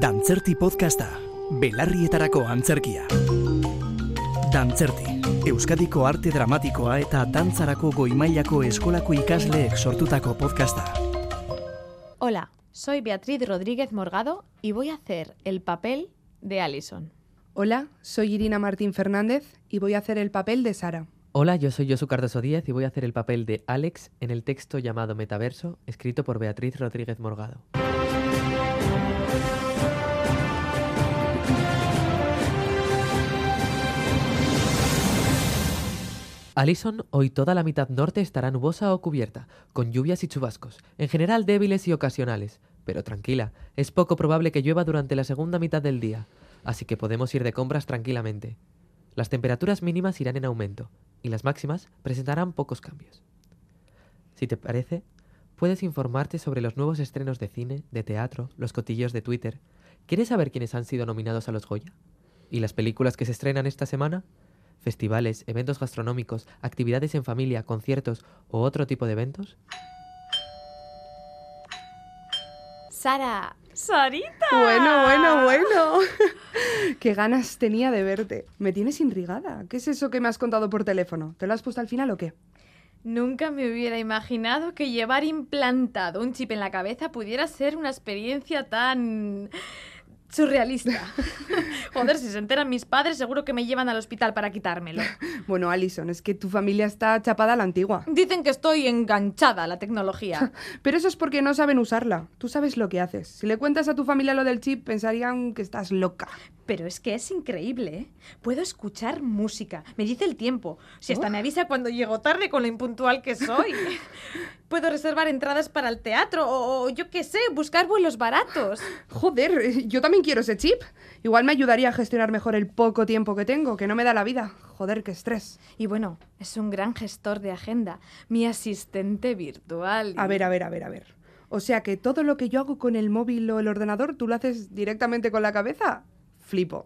Dantzerti podcasta, belarrietarako antzerkia. Dantzerti, Euskadiko arte dramatikoa eta dantzarako goimailako eskolako ikasleek sortutako podcasta. Hola, soy Beatriz Rodríguez Morgado y voy a hacer el papel de Allison. Hola, soy Irina Martín Fernández y voy a hacer el papel de Sara. Hola, yo soy Josu Cardoso Díez y voy a hacer el papel de Alex en el texto llamado Metaverso, escrito por Beatriz Rodríguez Morgado. Alison, hoy toda la mitad norte estará nubosa o cubierta, con lluvias y chubascos, en general débiles y ocasionales. Pero tranquila, es poco probable que llueva durante la segunda mitad del día, así que podemos ir de compras tranquilamente. Las temperaturas mínimas irán en aumento, y las máximas presentarán pocos cambios. Si te parece, puedes informarte sobre los nuevos estrenos de cine, de teatro, los cotillos de Twitter. ¿Quieres saber quiénes han sido nominados a los Goya? ¿Y las películas que se estrenan esta semana? Festivales, eventos gastronómicos, actividades en familia, conciertos o otro tipo de eventos? Sara, Sarita. Bueno, bueno, bueno. Qué ganas tenía de verte. Me tienes intrigada. ¿Qué es eso que me has contado por teléfono? ¿Te lo has puesto al final o qué? Nunca me hubiera imaginado que llevar implantado un chip en la cabeza pudiera ser una experiencia tan surrealista. Joder, si se enteran mis padres, seguro que me llevan al hospital para quitármelo. Bueno, Alison, es que tu familia está chapada a la antigua. Dicen que estoy enganchada a la tecnología. Pero eso es porque no saben usarla. Tú sabes lo que haces. Si le cuentas a tu familia lo del chip, pensarían que estás loca. Pero es que es increíble, ¿eh? Puedo escuchar música, me dice el tiempo. Si hasta me avisa cuando llego tarde con lo impuntual que soy. Puedo reservar entradas para el teatro o, o yo qué sé, buscar vuelos baratos. Joder, yo también quiero ese chip. Igual me ayudaría a gestionar mejor el poco tiempo que tengo, que no me da la vida. Joder, qué estrés. Y bueno, es un gran gestor de agenda, mi asistente virtual. A ver, a ver, a ver, a ver. O sea que todo lo que yo hago con el móvil o el ordenador, tú lo haces directamente con la cabeza. Flipo.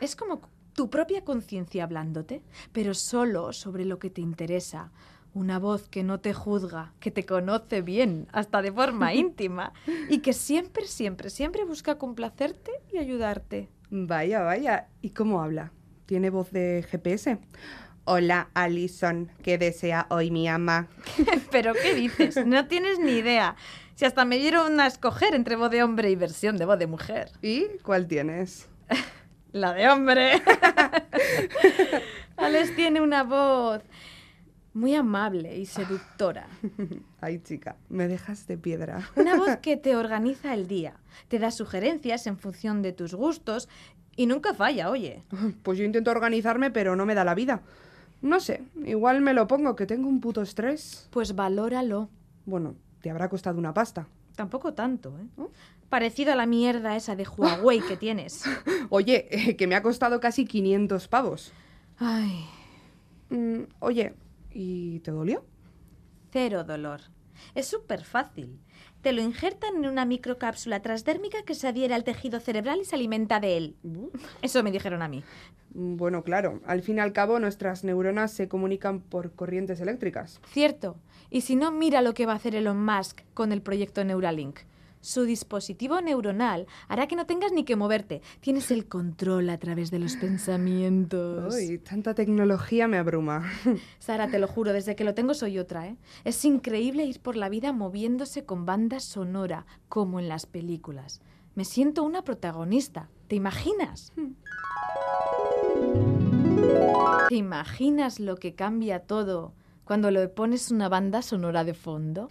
Es como tu propia conciencia hablándote, pero solo sobre lo que te interesa. Una voz que no te juzga, que te conoce bien, hasta de forma íntima, y que siempre, siempre, siempre busca complacerte y ayudarte. Vaya, vaya. ¿Y cómo habla? ¿Tiene voz de GPS? Hola, Alison. ¿Qué desea hoy mi ama? ¿Pero qué dices? No tienes ni idea. Si hasta me dieron a escoger entre voz de hombre y versión de voz de mujer. ¿Y cuál tienes? La de hombre. Alex tiene una voz muy amable y seductora. Ay, chica, me dejas de piedra. Una voz que te organiza el día, te da sugerencias en función de tus gustos y nunca falla, oye. Pues yo intento organizarme, pero no me da la vida. No sé, igual me lo pongo, que tengo un puto estrés. Pues valóralo. Bueno, te habrá costado una pasta. Tampoco tanto, ¿eh? Parecido a la mierda esa de Huawei que tienes. Oye, eh, que me ha costado casi 500 pavos. Ay, Mm, oye, ¿y te dolió? cero dolor. Es súper fácil. Te lo injertan en una microcápsula transdérmica que se adhiere al tejido cerebral y se alimenta de él. Eso me dijeron a mí. Mm, Bueno, claro, al fin y al cabo nuestras neuronas se comunican por corrientes eléctricas. Cierto. Y si no, mira lo que va a hacer Elon Musk con el proyecto Neuralink. Su dispositivo neuronal hará que no tengas ni que moverte. Tienes el control a través de los pensamientos. Uy, tanta tecnología me abruma. Sara, te lo juro, desde que lo tengo soy otra, ¿eh? Es increíble ir por la vida moviéndose con banda sonora, como en las películas. Me siento una protagonista. ¿Te imaginas? ¿Te imaginas lo que cambia todo cuando le pones una banda sonora de fondo?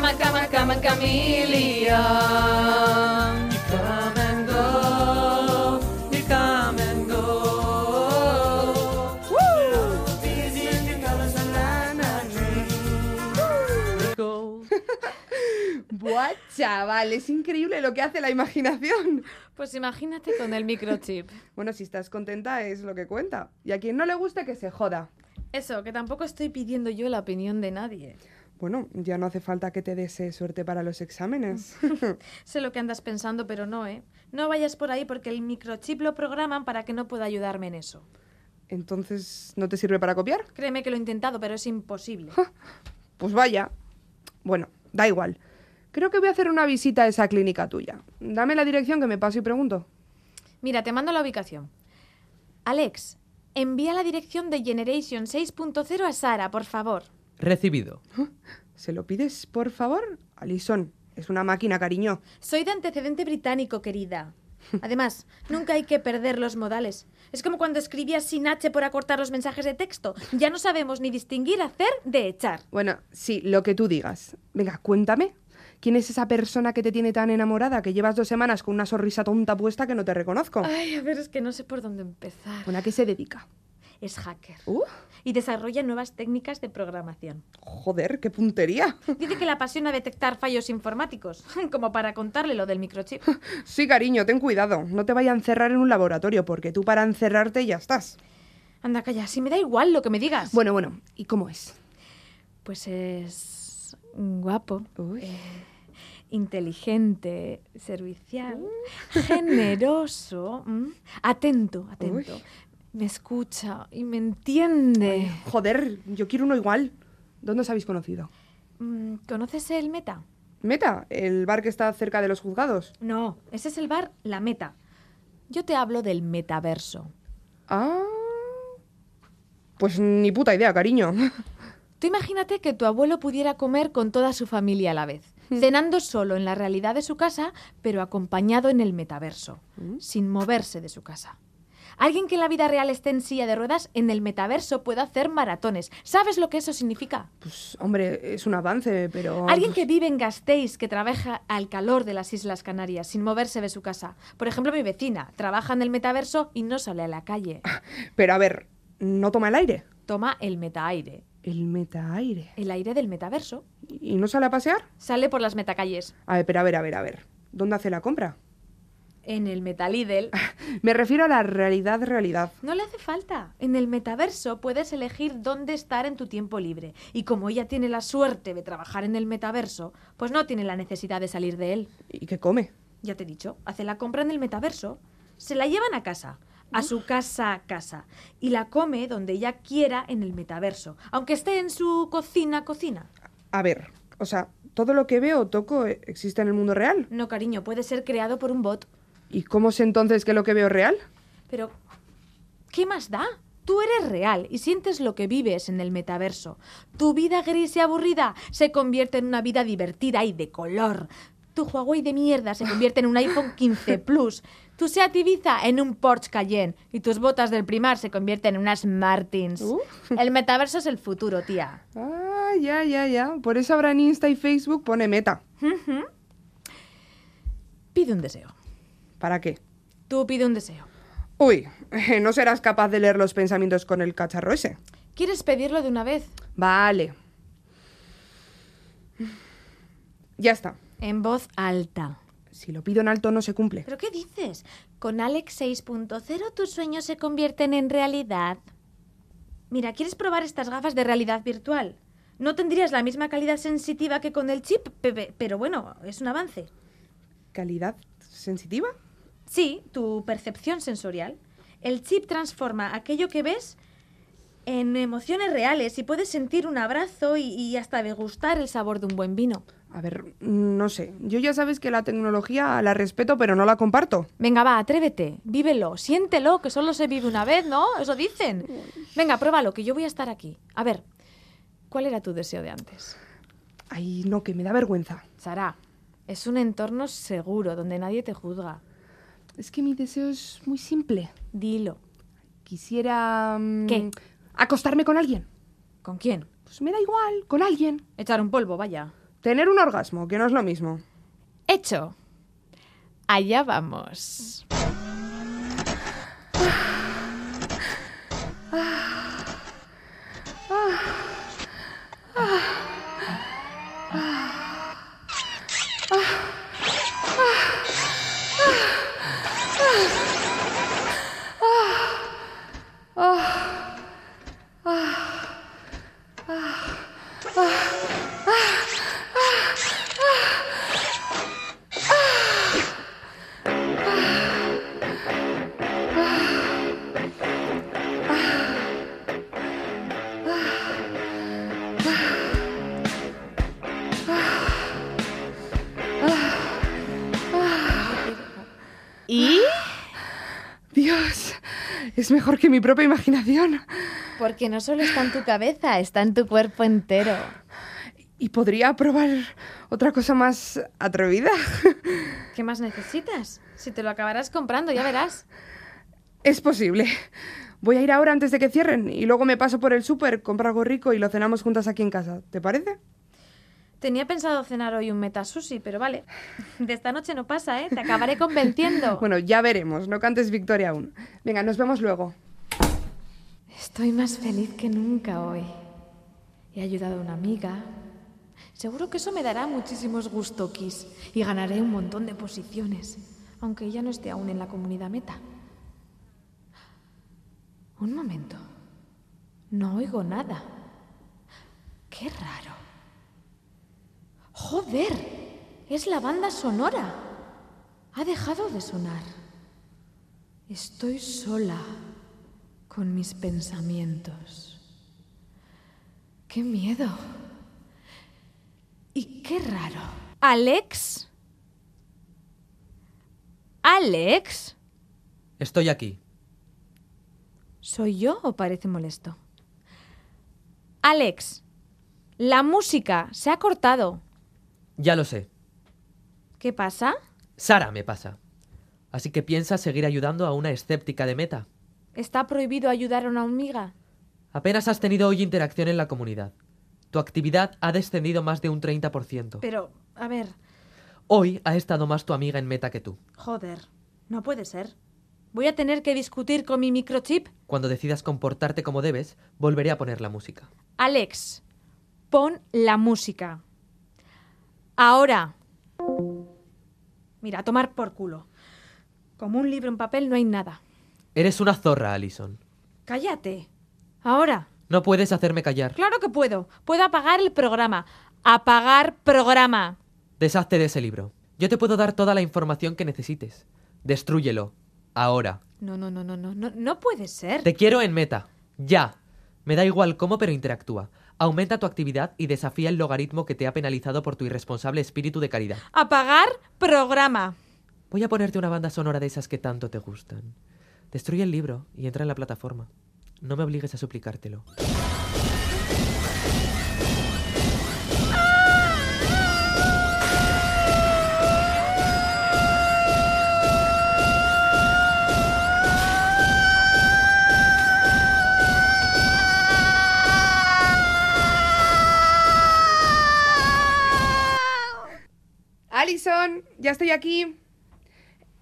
cama, cama, cama, chameleon. You come and go, you come and go. Woo! Busy in Buah, chaval, es increíble lo que hace la imaginación. Pues imagínate con el microchip. bueno, si estás contenta es lo que cuenta. Y a quien no le gusta que se joda. Eso, que tampoco estoy pidiendo yo la opinión de nadie. Bueno, ya no hace falta que te desee suerte para los exámenes. Sé lo que andas pensando, pero no, ¿eh? No vayas por ahí porque el microchip lo programan para que no pueda ayudarme en eso. Entonces, ¿no te sirve para copiar? Créeme que lo he intentado, pero es imposible. Pues vaya. Bueno, da igual. Creo que voy a hacer una visita a esa clínica tuya. Dame la dirección que me paso y pregunto. Mira, te mando la ubicación. Alex, envía la dirección de Generation 6.0 a Sara, por favor. Recibido. ¿Se lo pides, por favor? Alison, es una máquina, cariño. Soy de antecedente británico, querida. Además, nunca hay que perder los modales. Es como cuando escribías sin H por acortar los mensajes de texto. Ya no sabemos ni distinguir hacer de echar. Bueno, sí, lo que tú digas. Venga, cuéntame. ¿Quién es esa persona que te tiene tan enamorada que llevas dos semanas con una sonrisa tonta puesta que no te reconozco? Ay, a ver, es que no sé por dónde empezar. Bueno, ¿a qué se dedica? Es hacker. Uh, Y desarrolla nuevas técnicas de programación. joder, qué puntería. Dice que le apasiona detectar fallos informáticos, como para contarle lo del microchip. Sí, cariño, ten cuidado. No te vaya a encerrar en un laboratorio, porque tú para encerrarte ya estás. Anda, calla, si me da igual lo que me digas. Bueno, bueno, ¿y cómo es? Pues es guapo, Uy. inteligente, servicial, generoso, ¿m? atento, atento. Uy. Me escucha y me entiende. Joder, yo quiero uno igual. ¿Dónde os habéis conocido? Mm, ¿Conoces el Meta? Meta, el bar que está cerca de los juzgados. No, ese es el bar La Meta. Yo te hablo del metaverso. Ah. Pues ni puta idea, cariño. Tú imagínate que tu abuelo pudiera comer con toda su familia a la vez, cenando solo en la realidad de su casa, pero acompañado en el metaverso, sin moverse de su casa. Alguien que en la vida real esté en silla de ruedas, en el metaverso puede hacer maratones. ¿Sabes lo que eso significa? Pues, hombre, es un avance, pero. Alguien que vive en Gasteiz, que trabaja al calor de las Islas Canarias, sin moverse de su casa. Por ejemplo, mi vecina trabaja en el metaverso y no sale a la calle. Pero a ver, ¿no toma el aire? Toma el meta-aire, El meta-aire. el aire del metaverso. ¿Y no sale a pasear? Sale por las metacalles. A ver, pero a ver, a ver, a ver. ¿Dónde hace la compra? En el Metalidel Me refiero a la realidad, realidad. no le hace falta. En el metaverso puedes elegir dónde estar en tu tiempo libre. Y como ella tiene la suerte de trabajar en el metaverso, pues no tiene la necesidad de salir de él. ¿Y qué come? Ya te he dicho, hace la compra en el metaverso, se la llevan a casa, a su casa casa, y la come donde ella quiera en el metaverso, aunque esté en su cocina cocina. A ver, o sea, todo lo que veo o toco eh, existe en el mundo real. No, cariño, puede ser creado por un bot. ¿Y cómo sé entonces que lo que veo es real? Pero, ¿qué más da? Tú eres real y sientes lo que vives en el metaverso. Tu vida gris y aburrida se convierte en una vida divertida y de color. Tu Huawei de mierda se convierte en un iPhone 15 Plus. Tu Seat Ibiza en un Porsche Cayenne. Y tus botas del primar se convierten en unas Martins. Uh. El metaverso es el futuro, tía. Ah, ya, ya, ya. Por eso ahora en Insta y Facebook pone meta. Pide un deseo. ¿Para qué? Tú pide un deseo. Uy, no serás capaz de leer los pensamientos con el cacharro ese. ¿Quieres pedirlo de una vez? Vale. Ya está. En voz alta. Si lo pido en alto no se cumple. ¿Pero qué dices? Con Alex 6.0 tus sueños se convierten en realidad. Mira, ¿quieres probar estas gafas de realidad virtual? No tendrías la misma calidad sensitiva que con el chip, pe- pe- pero bueno, es un avance. ¿Calidad sensitiva? Sí, tu percepción sensorial. El chip transforma aquello que ves en emociones reales y puedes sentir un abrazo y, y hasta degustar el sabor de un buen vino. A ver, no sé. Yo ya sabes que la tecnología la respeto, pero no la comparto. Venga, va, atrévete, vívelo, siéntelo, que solo se vive una vez, ¿no? Eso dicen. Venga, pruébalo, que yo voy a estar aquí. A ver, ¿cuál era tu deseo de antes? Ay, no, que me da vergüenza. Sara, es un entorno seguro donde nadie te juzga. Es que mi deseo es muy simple. Dilo. Quisiera... mm, ¿Qué? Acostarme con alguien. ¿Con quién? Pues me da igual, con alguien. Echar un polvo, vaya. Tener un orgasmo, que no es lo mismo. Hecho. Allá vamos. Es mejor que mi propia imaginación. Porque no solo está en tu cabeza, está en tu cuerpo entero. ¿Y podría probar otra cosa más atrevida? ¿Qué más necesitas? Si te lo acabarás comprando, ya verás. Es posible. Voy a ir ahora antes de que cierren y luego me paso por el súper, compro algo rico y lo cenamos juntas aquí en casa. ¿Te parece? Tenía pensado cenar hoy un meta sushi, pero vale. De esta noche no pasa, ¿eh? Te acabaré convenciendo. Bueno, ya veremos. No cantes victoria aún. Venga, nos vemos luego. Estoy más feliz que nunca hoy. He ayudado a una amiga. Seguro que eso me dará muchísimos gustoquis y ganaré un montón de posiciones, aunque ella no esté aún en la comunidad meta. Un momento. No oigo nada. Qué raro. Joder, es la banda sonora. Ha dejado de sonar. Estoy sola con mis pensamientos. ¡Qué miedo! Y qué raro. ¿Alex? ¿Alex? Estoy aquí. ¿Soy yo o parece molesto? Alex, la música se ha cortado. Ya lo sé. ¿Qué pasa? Sara me pasa. Así que piensas seguir ayudando a una escéptica de meta. ¿Está prohibido ayudar a una hormiga? Apenas has tenido hoy interacción en la comunidad. Tu actividad ha descendido más de un 30%. Pero, a ver, Hoy ha estado más tu amiga en meta que tú. joder, no puede ser. ¿Voy a tener que discutir con mi microchip? Cuando decidas comportarte como debes, volveré a poner la música. Alex, pon la música. Ahora. Mira, a tomar por culo. Como un libro en papel no hay nada. Eres una zorra, Alison. Cállate. Ahora. No puedes hacerme callar. Claro que puedo. Puedo apagar el programa. Apagar programa. Deshazte de ese libro. Yo te puedo dar toda la información que necesites. Destrúyelo. Ahora. No, no, no, no, no, no, no puede ser. Te quiero en meta. Ya. Me da igual cómo, pero interactúa. Aumenta tu actividad y desafía el logaritmo que te ha penalizado por tu irresponsable espíritu de caridad. Apagar programa. Voy a ponerte una banda sonora de esas que tanto te gustan. Destruye el libro y entra en la plataforma. No me obligues a suplicártelo. Alison, ya estoy aquí.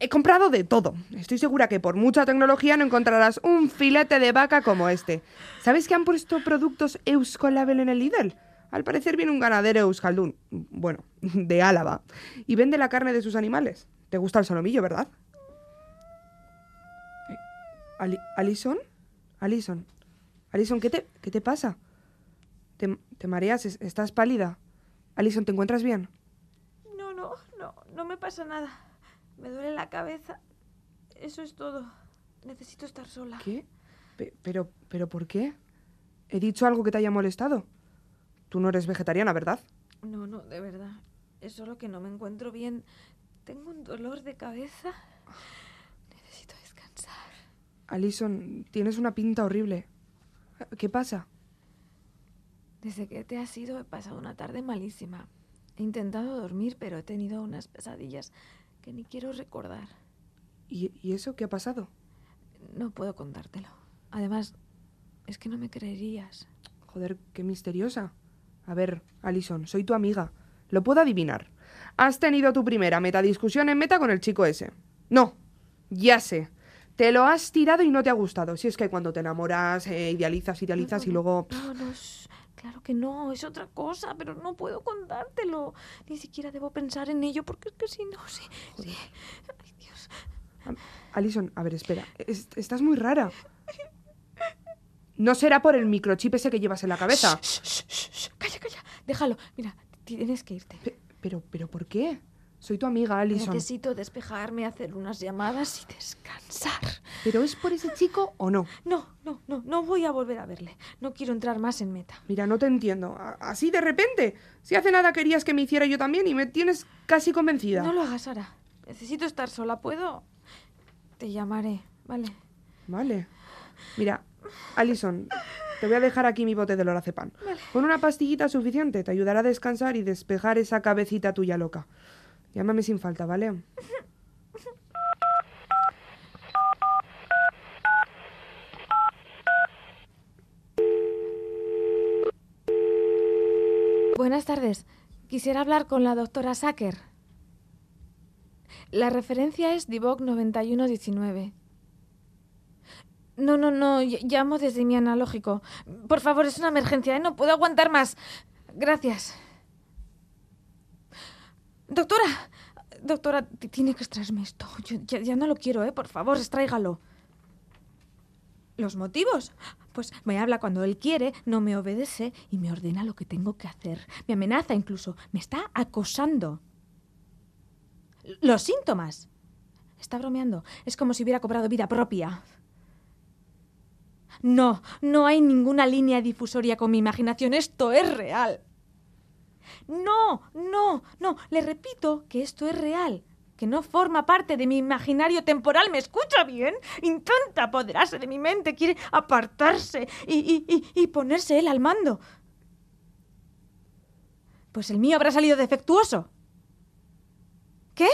He comprado de todo. Estoy segura que por mucha tecnología no encontrarás un filete de vaca como este. ¿Sabes que han puesto productos Euskolabel en el Lidl? Al parecer viene un ganadero euskaldún, bueno, de Álava, y vende la carne de sus animales. ¿Te gusta el solomillo, verdad? Eh, Ali- ¿Alison? Alison. Alison, ¿qué te, qué te pasa? ¿Te, te mareas? ¿Es- ¿Estás pálida? Alison, ¿te encuentras bien? No, no, me pasa nada. Me duele la cabeza. Eso es todo. Necesito estar sola. ¿Qué? Pe- pero, pero ¿por qué? ¿He dicho algo que te haya molestado? Tú no eres vegetariana, ¿verdad? No, no, de verdad. Es solo que no me encuentro bien. Tengo un dolor de cabeza. Necesito descansar. Alison, tienes una pinta horrible. ¿Qué pasa? Desde que te has ido he pasado una tarde malísima. He intentado dormir, pero he tenido unas pesadillas que ni quiero recordar. ¿Y, y eso qué ha pasado? No puedo contártelo. Además, es que no me creerías. Joder, qué misteriosa. A ver, Alison, soy tu amiga. Lo puedo adivinar. Has tenido tu primera metadiscusión en meta con el chico ese. No, ya sé. Te lo has tirado y no te ha gustado. Si es que cuando te enamoras, eh, idealizas, idealizas y luego... No, no, shh, claro que no, es otra cosa, pero no puedo contártelo. Ni siquiera debo pensar en ello, porque es que si no, sí. sí. Ay, Dios. Alison, a ver, espera. Es- estás muy rara. No será por el microchip ese que llevas en la cabeza. Shh, shh, shh, shh, Calla, calla. Déjalo. Mira, tienes que irte. Pe- Pero, pero, ¿por qué? Soy tu amiga, Alison. Necesito despejarme, hacer unas llamadas y descansar. ¿Pero es por ese chico o no? No, no, no, no voy a volver a verle. No quiero entrar más en meta. Mira, no te entiendo. Así de repente. Si hace nada querías que me hiciera yo también y me tienes casi convencida. No lo hagas, Sara. Necesito estar sola, ¿puedo? Te llamaré, ¿vale? Vale. Mira, Alison, te voy a dejar aquí mi bote de lorazepam. Con una pastillita suficiente te ayudará a descansar y despejar esa cabecita tuya loca. Llámame sin falta, ¿vale? Buenas tardes. Quisiera hablar con la doctora Sacker. La referencia es Divock 9119. No, no, no, ll- llamo desde mi analógico. Por favor, es una emergencia, ¿eh? no puedo aguantar más. Gracias. Doctora, doctora, tiene que extraerme esto. Yo ya, ya no lo quiero, ¿eh? Por favor, extráigalo. ¿Los motivos? Pues me habla cuando él quiere, no me obedece y me ordena lo que tengo que hacer. Me amenaza incluso, me está acosando. Los síntomas. Está bromeando. Es como si hubiera cobrado vida propia. No, no hay ninguna línea difusoria con mi imaginación. Esto es real. No, no, no. Le repito que esto es real. Que no forma parte de mi imaginario temporal. ¿Me escucha bien? Intenta apoderarse de mi mente. Quiere apartarse y, y- y- y ponerse él al mando. Pues el mío habrá salido defectuoso. ¿Qué?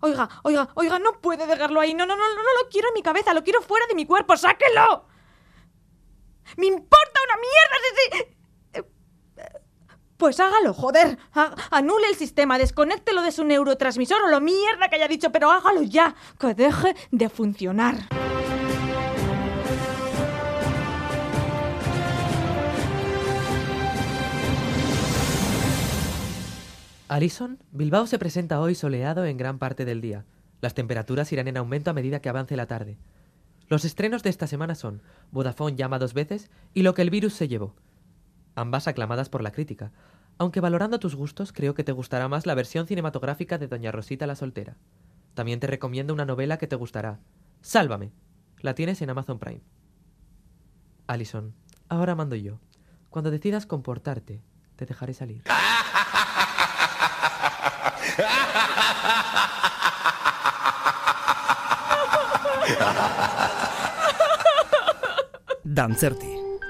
Oiga, oiga, oiga, no puede dejarlo ahí. No, no, no, no, no lo quiero en mi cabeza, lo quiero fuera de mi cuerpo. ¡Sáquelo! ¡Me importa una mierda! Sí, sí. Pues hágalo, joder. Anule el sistema, desconéctelo de su neurotransmisor o lo mierda que haya dicho, pero hágalo ya. Que deje de funcionar. Alison, Bilbao se presenta hoy soleado en gran parte del día. Las temperaturas irán en aumento a medida que avance la tarde. Los estrenos de esta semana son Vodafone llama dos veces y Lo que el virus se llevó. Ambas aclamadas por la crítica, aunque valorando tus gustos creo que te gustará más la versión cinematográfica de Doña Rosita la soltera. También te recomiendo una novela que te gustará. Sálvame. La tienes en Amazon Prime. Alison, ahora mando yo. Cuando decidas comportarte, te dejaré salir. Dantzerti.